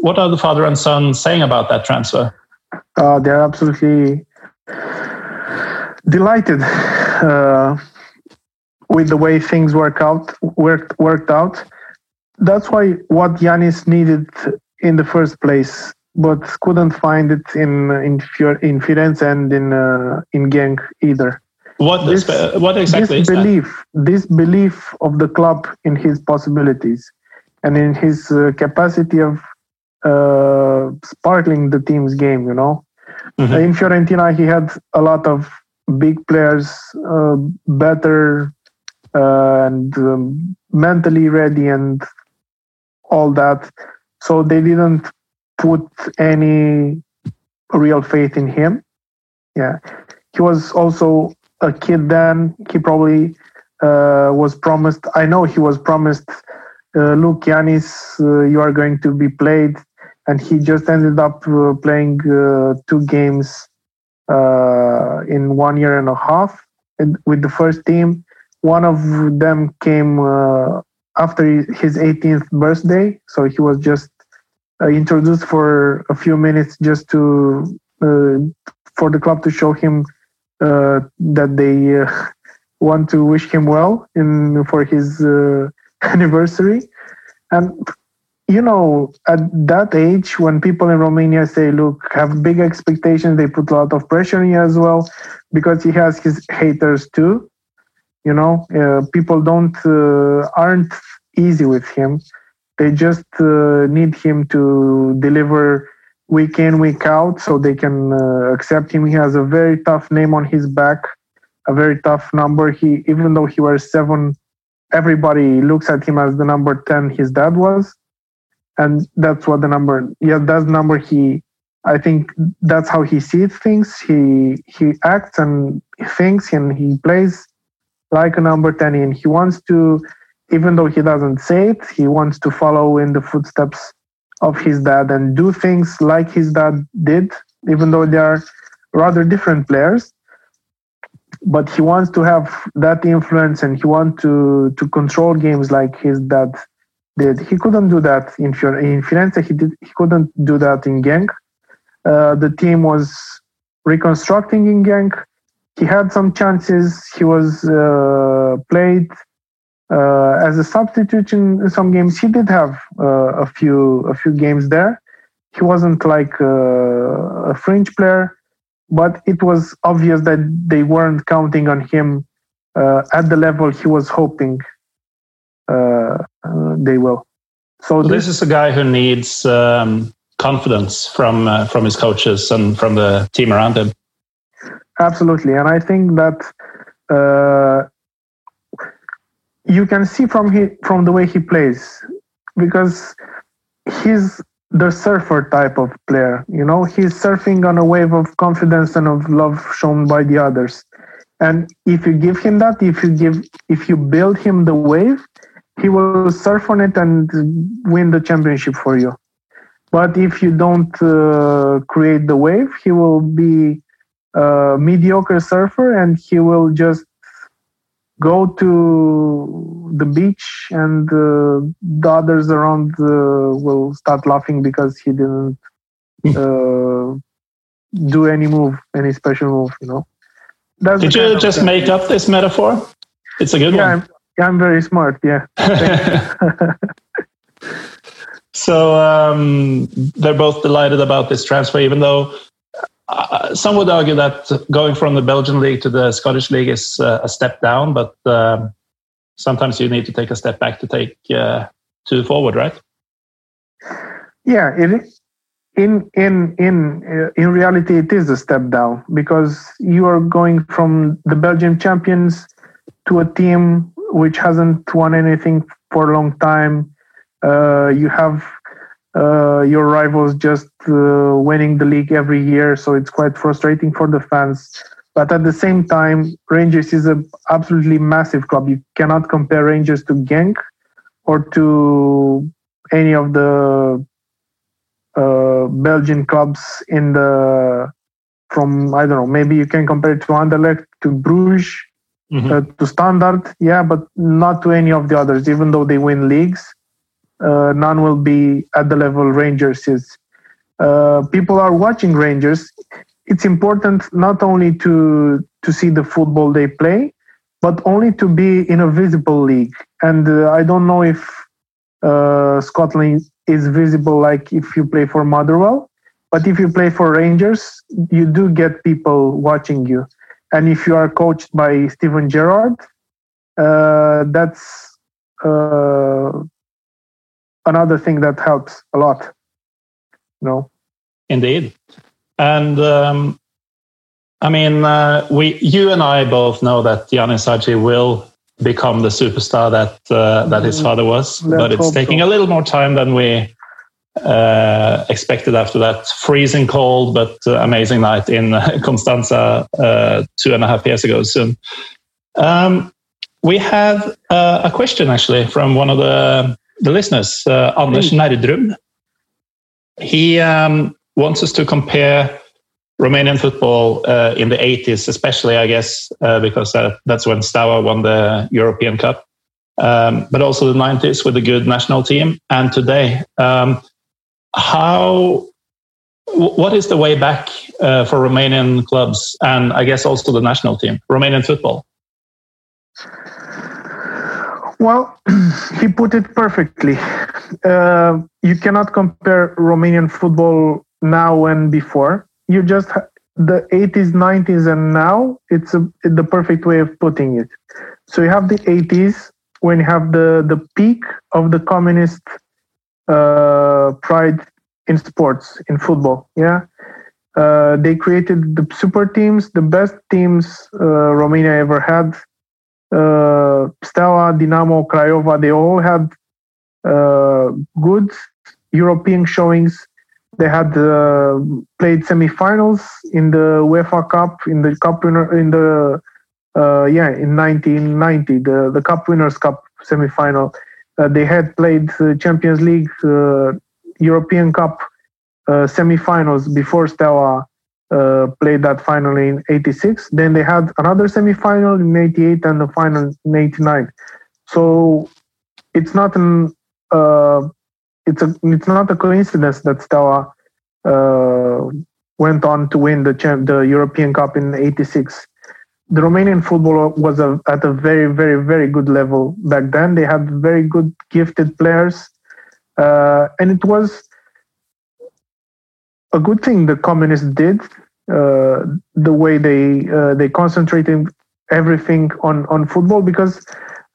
what are the father and son saying about that transfer? uh, they're absolutely delighted uh, with the way things work out worked worked out. That's why what Ianis needed in the first place, but couldn't find it in in, in Firenze and in uh, in Genk either. What This- what exactly this is that? belief, this belief of the club in his possibilities and in his uh, capacity of uh, sparkling the team's game, you know. Mhm. In Fiorentina, he had a lot of big players, uh, better uh, and um, mentally ready and all that. So they didn't put any real faith in him. Yeah. He was also a kid then. He probably uh, was promised, I know he was promised, uh, look, Ianis, uh, you are going to be played. And he just ended up uh, playing uh, two games in one year and a half with the first team. One of them came after his 18th birthday, so he was just uh, introduced for a few minutes just to uh, for the club to show him uh, that they want to wish him well in for his anniversary. And you know, at that age, when people in Romania say, "Look, have big expectations," they put a lot of pressure on you as well, because he has his haters too. You know, uh, people don't uh, aren't easy with him. They just uh, need him to deliver week in, week out, so they can uh, accept him. He has a very tough name on his back, a very tough number. He, even though he wears seven, everybody looks at him as the number ten. His dad was and that's what the number yeah that's number he i think that's how he sees things he he acts and thinks and he plays like a number 10 and he wants to even though he doesn't say it he wants to follow in the footsteps of his dad and do things like his dad did even though they are rather different players but he wants to have that influence and he wants to to control games like his dad did. He couldn't do that in Fior- in Firenze. He did. He couldn't do that in Genk. Uh, the team was reconstructing in Genk. He had some chances. He was uh, played uh, as a substitute in some games. He did have uh, a few a few games there. He wasn't like uh, a fringe player, but it was obvious that they weren't counting on him uh, at the level he was hoping uh, uh they will. So, so this, this, is a guy who needs um, confidence from uh, from his coaches and from the team around him. Absolutely, and I think that uh, you can see from he, from the way he plays because he's the surfer type of player. You know, he's surfing on a wave of confidence and of love shown by the others. And if you give him that, if you give, if you build him the wave, he will surf on it and win the championship for you. But if you don't uh, create the wave, he will be a mediocre surfer and he will just go to the beach and uh, the others around uh, will start laughing because he didn't uh, do any move, any special move, you know. That's Did you just make up this metaphor? It's a good yeah, one. I'm, I'm very smart, yeah. so um, they're both delighted about this transfer, even though uh, some would argue that going from the Belgian league to the Scottish league is uh, a step down, but um, sometimes you need to take a step back to take uh, two forward, right? Yeah, it, in in in uh, in reality, it is a step down because you are going from the Belgian champions to a team which hasn't won anything for a long time. Uh, you have uh, your rivals just uh, winning the league every year, so it's quite frustrating for the fans. But at the same time, Rangers is an absolutely massive club. You cannot compare Rangers to Genk or to any of the uh, Belgian clubs in the from I don't know. Maybe you can compare it to Anderlecht, to Bruges, mm-hmm. uh, to Standard, yeah, but not to any of the others. Even though they win leagues, none will be at the level Rangers is. Uh, people are watching Rangers. It's important not only to to see the football they play, but only to be in a visible league. And uh, I don't know if uh, Scotland is visible like if you play for Motherwell, but if you play for Rangers, you do get people watching you. And if you are coached by Steven Gerrard, uh, that's uh, another thing that helps a lot. You know? Indeed. And um, I mean, uh, we, you and I both know that Ianis Hagi will become the superstar that uh, that his mm. father was, Let's but it's taking so. a little more time than we uh, expected after that freezing cold but uh, amazing night in Constanza uh, two and a half years ago. Soon, um, we have uh, a question actually from one of the the listeners, uh, Anders. Nerdrum. He um, wants us to compare Romanian football uh, in the 80s, especially, I guess, uh, because uh, that's when Steaua won the European Cup, um, but also the 90s with a good national team, and today. Um, how, what is the way back uh, for Romanian clubs, and I guess also the national team, Romanian football? Well, he put it perfectly. Uh, you cannot compare Romanian football now and before. You just the 80s, 90s, and now. It's a, the perfect way of putting it. So you have the 80s when you have the the peak of the communist uh, pride in sports in football. Yeah. Uh, they created the super teams, the best teams uh, Romania ever had uh, Steaua, Dinamo, Craiova, they all had uh, good European showings. They had uh, played semifinals in the UEFA Cup, in the Cup winner, in the uh, yeah, in 1990, the the Cup Winners' Cup semifinal. Uh, they had played Champions League, uh, European Cup semifinals before Steaua uh, played that final in 86. Then they had another semi-final in 88 and the final in 89. So it's not an uh, it's a it's not a coincidence that Steaua uh, went on to win the the European Cup in '86. The Romanian football was a, at a very very very good level back then. They had very good gifted players, uh, and it was a good thing the communists did uh, the way they uh, they concentrated everything on on football because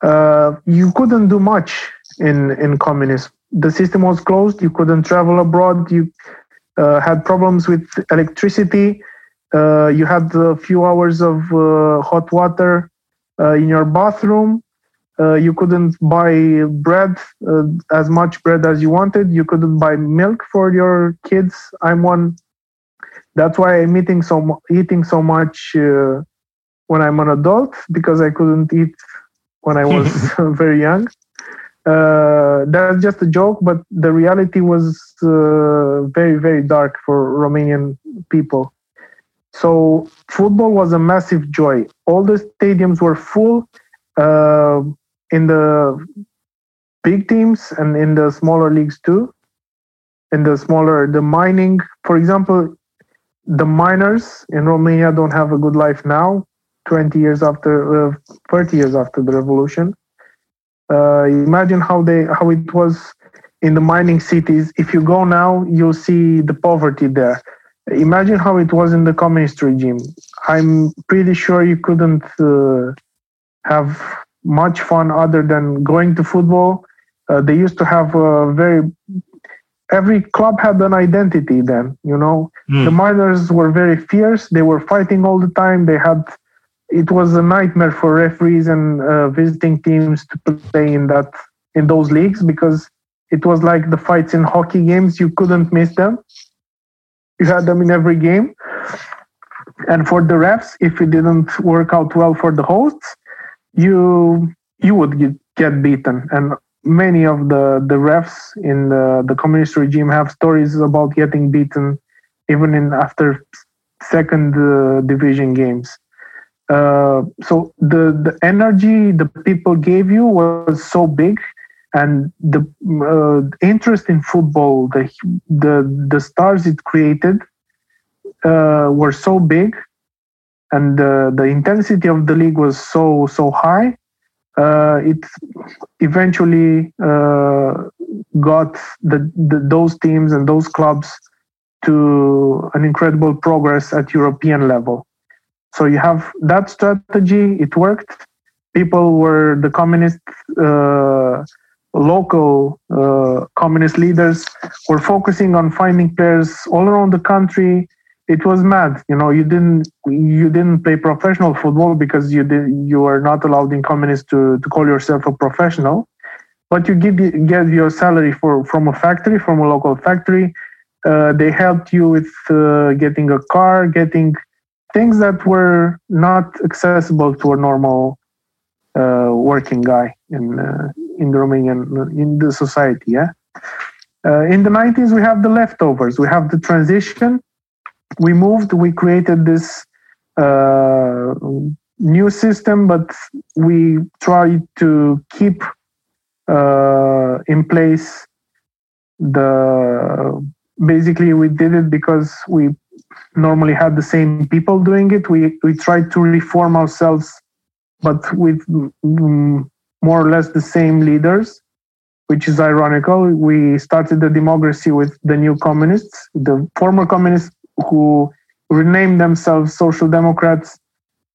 uh, you couldn't do much in in communism. The system was closed. You couldn't travel abroad. You uh, had problems with electricity. Uh, you had a few hours of uh, hot water in your bathroom. You couldn't buy bread as much bread as you wanted. You couldn't buy milk for your kids. I'm one that's why I'm eating so eating so much uh, when I'm an adult because I couldn't eat when I was very young. Uh, that's just a joke, but the reality was uh, very, very dark for Romanian people. So football was a massive joy. All the stadiums were full uh, in the big teams and in the smaller leagues too. In the smaller, the mining, for example, the miners in Romania don't have a good life now. 20 years after, uh, 30 years after the revolution. Uh, imagine how they how it was in the mining cities. If you go now, you'll see the poverty there. Imagine how it was in the communist regime. I'm pretty sure you couldn't uh, have much fun other than going to football. Uh, they used to have a very every club had an identity then you know? Mm. the miners were very fierce. They were fighting all the time. They had it was a nightmare for referees and uh, visiting teams to play in that in those leagues because it was like the fights in hockey games. You couldn't miss them. You had them in every game. And for the refs if it didn't work out well for the hosts you you would get, get beaten. And many of the the refs in the, the communist regime have stories about getting beaten even in after second uh, division games. Uh, so the the energy the people gave you was so big and the uh, interest in football the the the stars it created uh, were so big and the intensity of the league was so so high uh, it eventually uh, got the, the, those teams and those clubs to an incredible progress at European level. So you have that strategy, it worked. People were the communist, uh, local uh, communist leaders were focusing on finding players all around the country. It was mad, you know. You didn't you didn't play professional football because you did you were not allowed in communist to to call yourself a professional, but you get get your salary for from a factory from a local factory. Uh, they helped you with uh, getting a car, getting things that were not accessible to a normal uh, working guy in uh, in the Romanian in the society. Yeah. Uh, in the 90s, we have the leftovers. We have the transition. We moved. We created this uh, new system, but we tried to keep uh, in place the. Basically, we did it because we normally had the same people doing it. We we tried to reform ourselves, but with mm, more or less the same leaders, which is ironical. We started the democracy with the new communists, the former communists who renamed themselves social democrats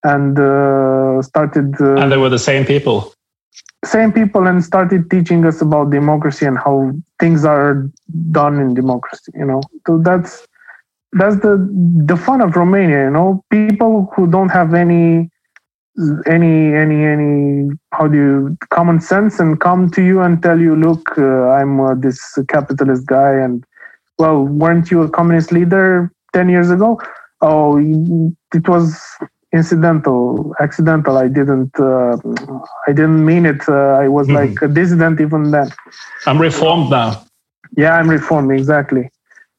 and uh, started. Uh, and they were the same people. Same people, and started teaching us about democracy and how things are done in democracy. You know, so that's that's the the fun of Romania. You know, people who don't have any any any any how do you common sense and come to you and tell you, look, uh, I'm uh, this capitalist guy, and well, weren't you a communist leader ten years ago? Oh, it was incidental, accidental. I didn't uh, I didn't mean it. Uh, I was mm-hmm. like a dissident even then. I'm reformed now. Yeah, I'm reformed exactly.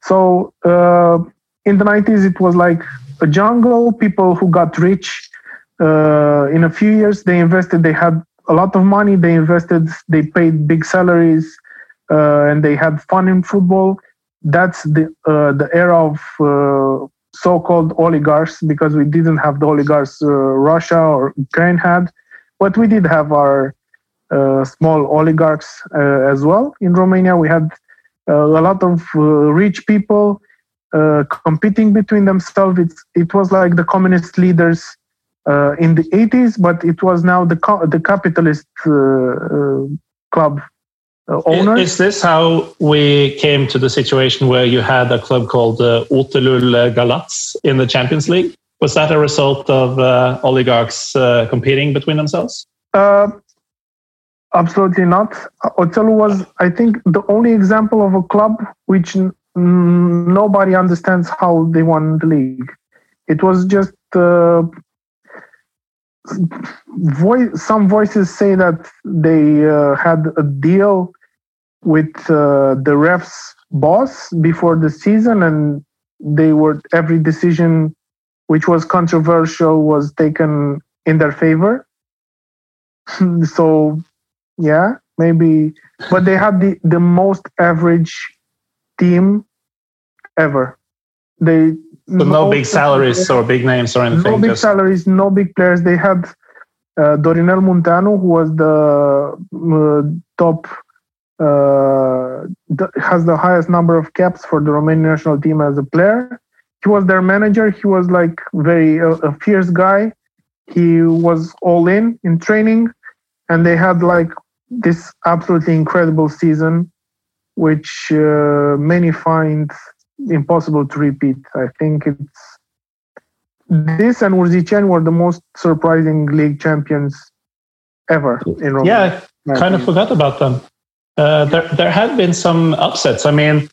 So uh, in the 90s it was like a jungle people who got rich uh, in a few years they invested they had a lot of money they invested they paid big salaries uh, and they had fun in football that's the uh, the era of uh, so-called oligarchs because we didn't have the oligarchs uh, russia or ukraine had but we did have our uh, small oligarchs as well in romania we had a lot of rich people uh, competing between themselves. It's, it was like the communist leaders uh, in the 80s, but it was now the co- the capitalist uh, uh, club uh, owners. Is this how we came to the situation where you had a club called uh, Otelul Galați in the Champions League? Was that a result of uh, oligarchs uh, competing between themselves? Uh, absolutely not. Otelul was, I think, the only example of a club which n- nobody understands how they won the league. It was just uh, voice. Some voices say that they uh, had a deal with uh, the refs boss before the season, and they were every decision which was controversial was taken in their favor. so, yeah, maybe, but they had the, the most average team ever. They so no big salaries or big names or anything. No big just... salaries, no big players. They had uh, Dorinel Munteanu, who was the uh, top, has the highest number of caps for the Romanian national team as a player he was their manager. He was like very uh, a fierce guy. He was all in in training, and they had like this absolutely incredible season, which uh, many find impossible to repeat. I think it's this and Urziceni were the most surprising league champions ever in Romania. Yeah, I kind of forgot about them. Uh, there, there have been some upsets. I mean,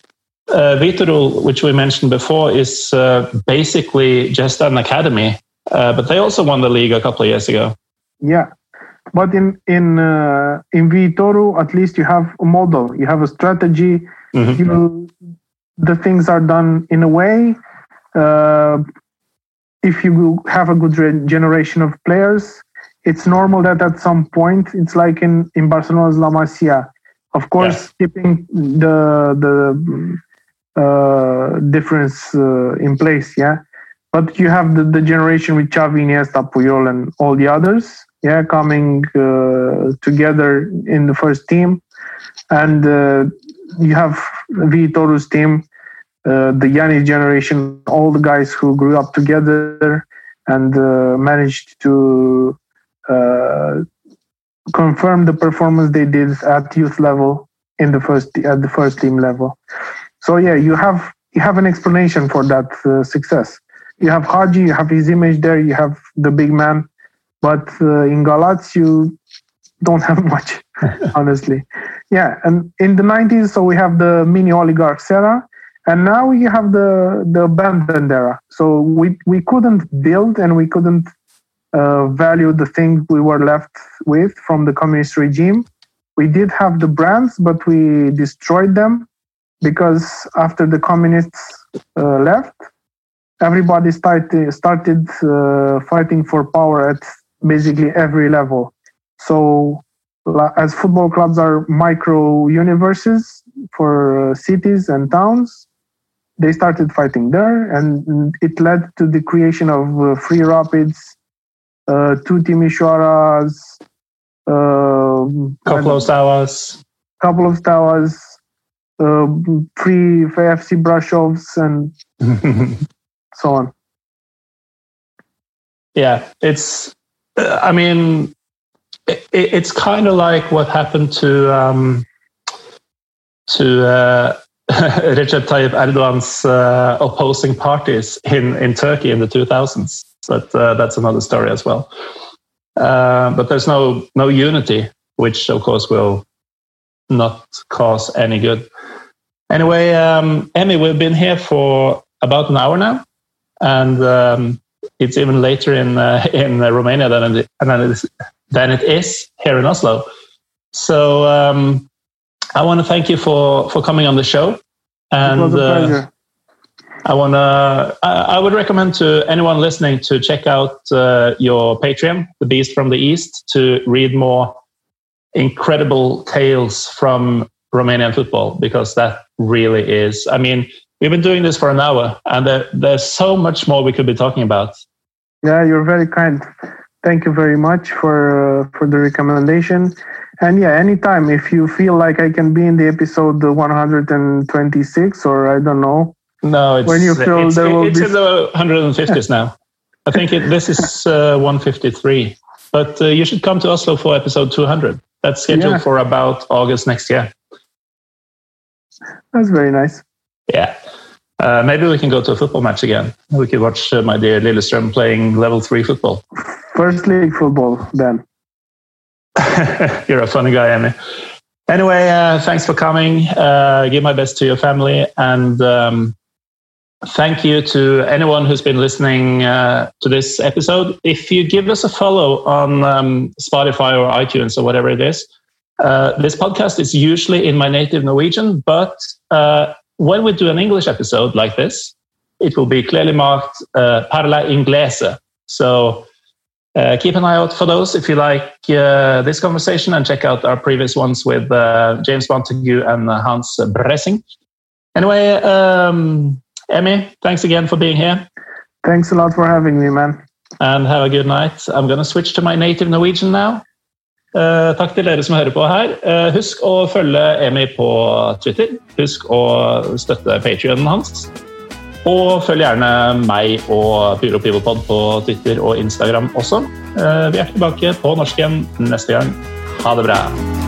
uh, Viitorul, which we mentioned before, is uh, basically just an academy, uh, but they also won the league a couple of years ago. Yeah, but in in uh, in Viitorul, at least you have a model, you have a strategy. Mm-hmm. You, the things are done in a way. Uh, if you have a good re- generation of players, it's normal that at some point, it's like in in Barcelona's La Masia. Of course, yeah. keeping the the uh, difference uh, in place. Yeah, but you have the, the generation with Xavi, Iniesta, Puyol, and all the others. Yeah, coming uh, together in the first team, and uh, you have Viitorul's team, uh, the Ianis generation, all the guys who grew up together and uh, managed to confirm the performance they did at youth level in the first at the first team level. So yeah, you have you have an explanation for that uh, success. You have Hagi, you have his image there, you have the big man, but uh, in Galați you don't have much, honestly. Yeah, and in the 90s, so we have the mini oligarchs era, and now we have the the abandoned era. So we we couldn't build and we couldn't uh, value the things we were left with from the communist regime. We did have the brands, but we destroyed them because after the communists uh, left, everybody started started uh, fighting for power at basically every level. So, as football clubs are micro universes for uh, cities and towns, they started fighting there, and it led to the creation of uh, free rapids, uh, two Timișoaras, uh, couple of towers, couple of towers, uh, free FC Brasovs and so on. Yeah, it's. Uh, I mean, it, it's kind of like what happened to um, to uh, Recep Tayyip Erdogan's uh, opposing parties in in Turkey in the 2000s. But uh, that's another story as well. Uh, but there's no no unity, which of course will not cause any good. Anyway, um, Emmy, we've been here for about an hour now, and um, it's even later in uh, in Romania than it, than it, is, than it is here in Oslo. So um, I want to thank you for for coming on the show, and it was a uh, pleasure. I want to. I, I, would recommend to anyone listening to check out uh, your Patreon, The Beast from the East, to read more incredible tales from Romanian football because that really is. I mean, we've been doing this for an hour, and there, there's so much more we could be talking about. Yeah, you're very kind. Thank you very much for uh, for the recommendation. And yeah, anytime if you feel like I can be in the episode 126 or I don't know, No, it's, when you it's, there will it's be... in the 150s now. I think it, this is uh, 153. But uh, you should come to Oslo for episode 200. That's scheduled yeah. for about August next year. That's very nice. Yeah. Uh, maybe we can go to a football match again. We could watch uh, my dear Lillestrøm playing level three football. First league football, then. You're a funny guy, Emmy. Anyway, uh, thanks for coming. Uh, give my best to your family. And um, thank you to anyone who's been listening uh, to this episode. If you give us a follow on um, Spotify or iTunes or whatever it is, uh, this podcast is usually in my native Norwegian, but uh, when we do an English episode like this, it will be clearly marked uh, Parla Inglese. So uh, keep an eye out for those if you like uh, this conversation and check out our previous ones with James Montague and Hans Bressing. Anyway, um, Emmy, thanks again for being here. Thanks a lot for having me, man. And have a good night. I'm going to switch to my native Norwegian now. Uh, takk til dere som hører på her. Uh, husk å følge Emi på Twitter. Husk å støtte patrionen hans. Og følg gjerne meg og Pyro Pivopod på Twitter og Instagram også. Uh, vi er tilbake på norsk igjen neste gang. Ha det bra.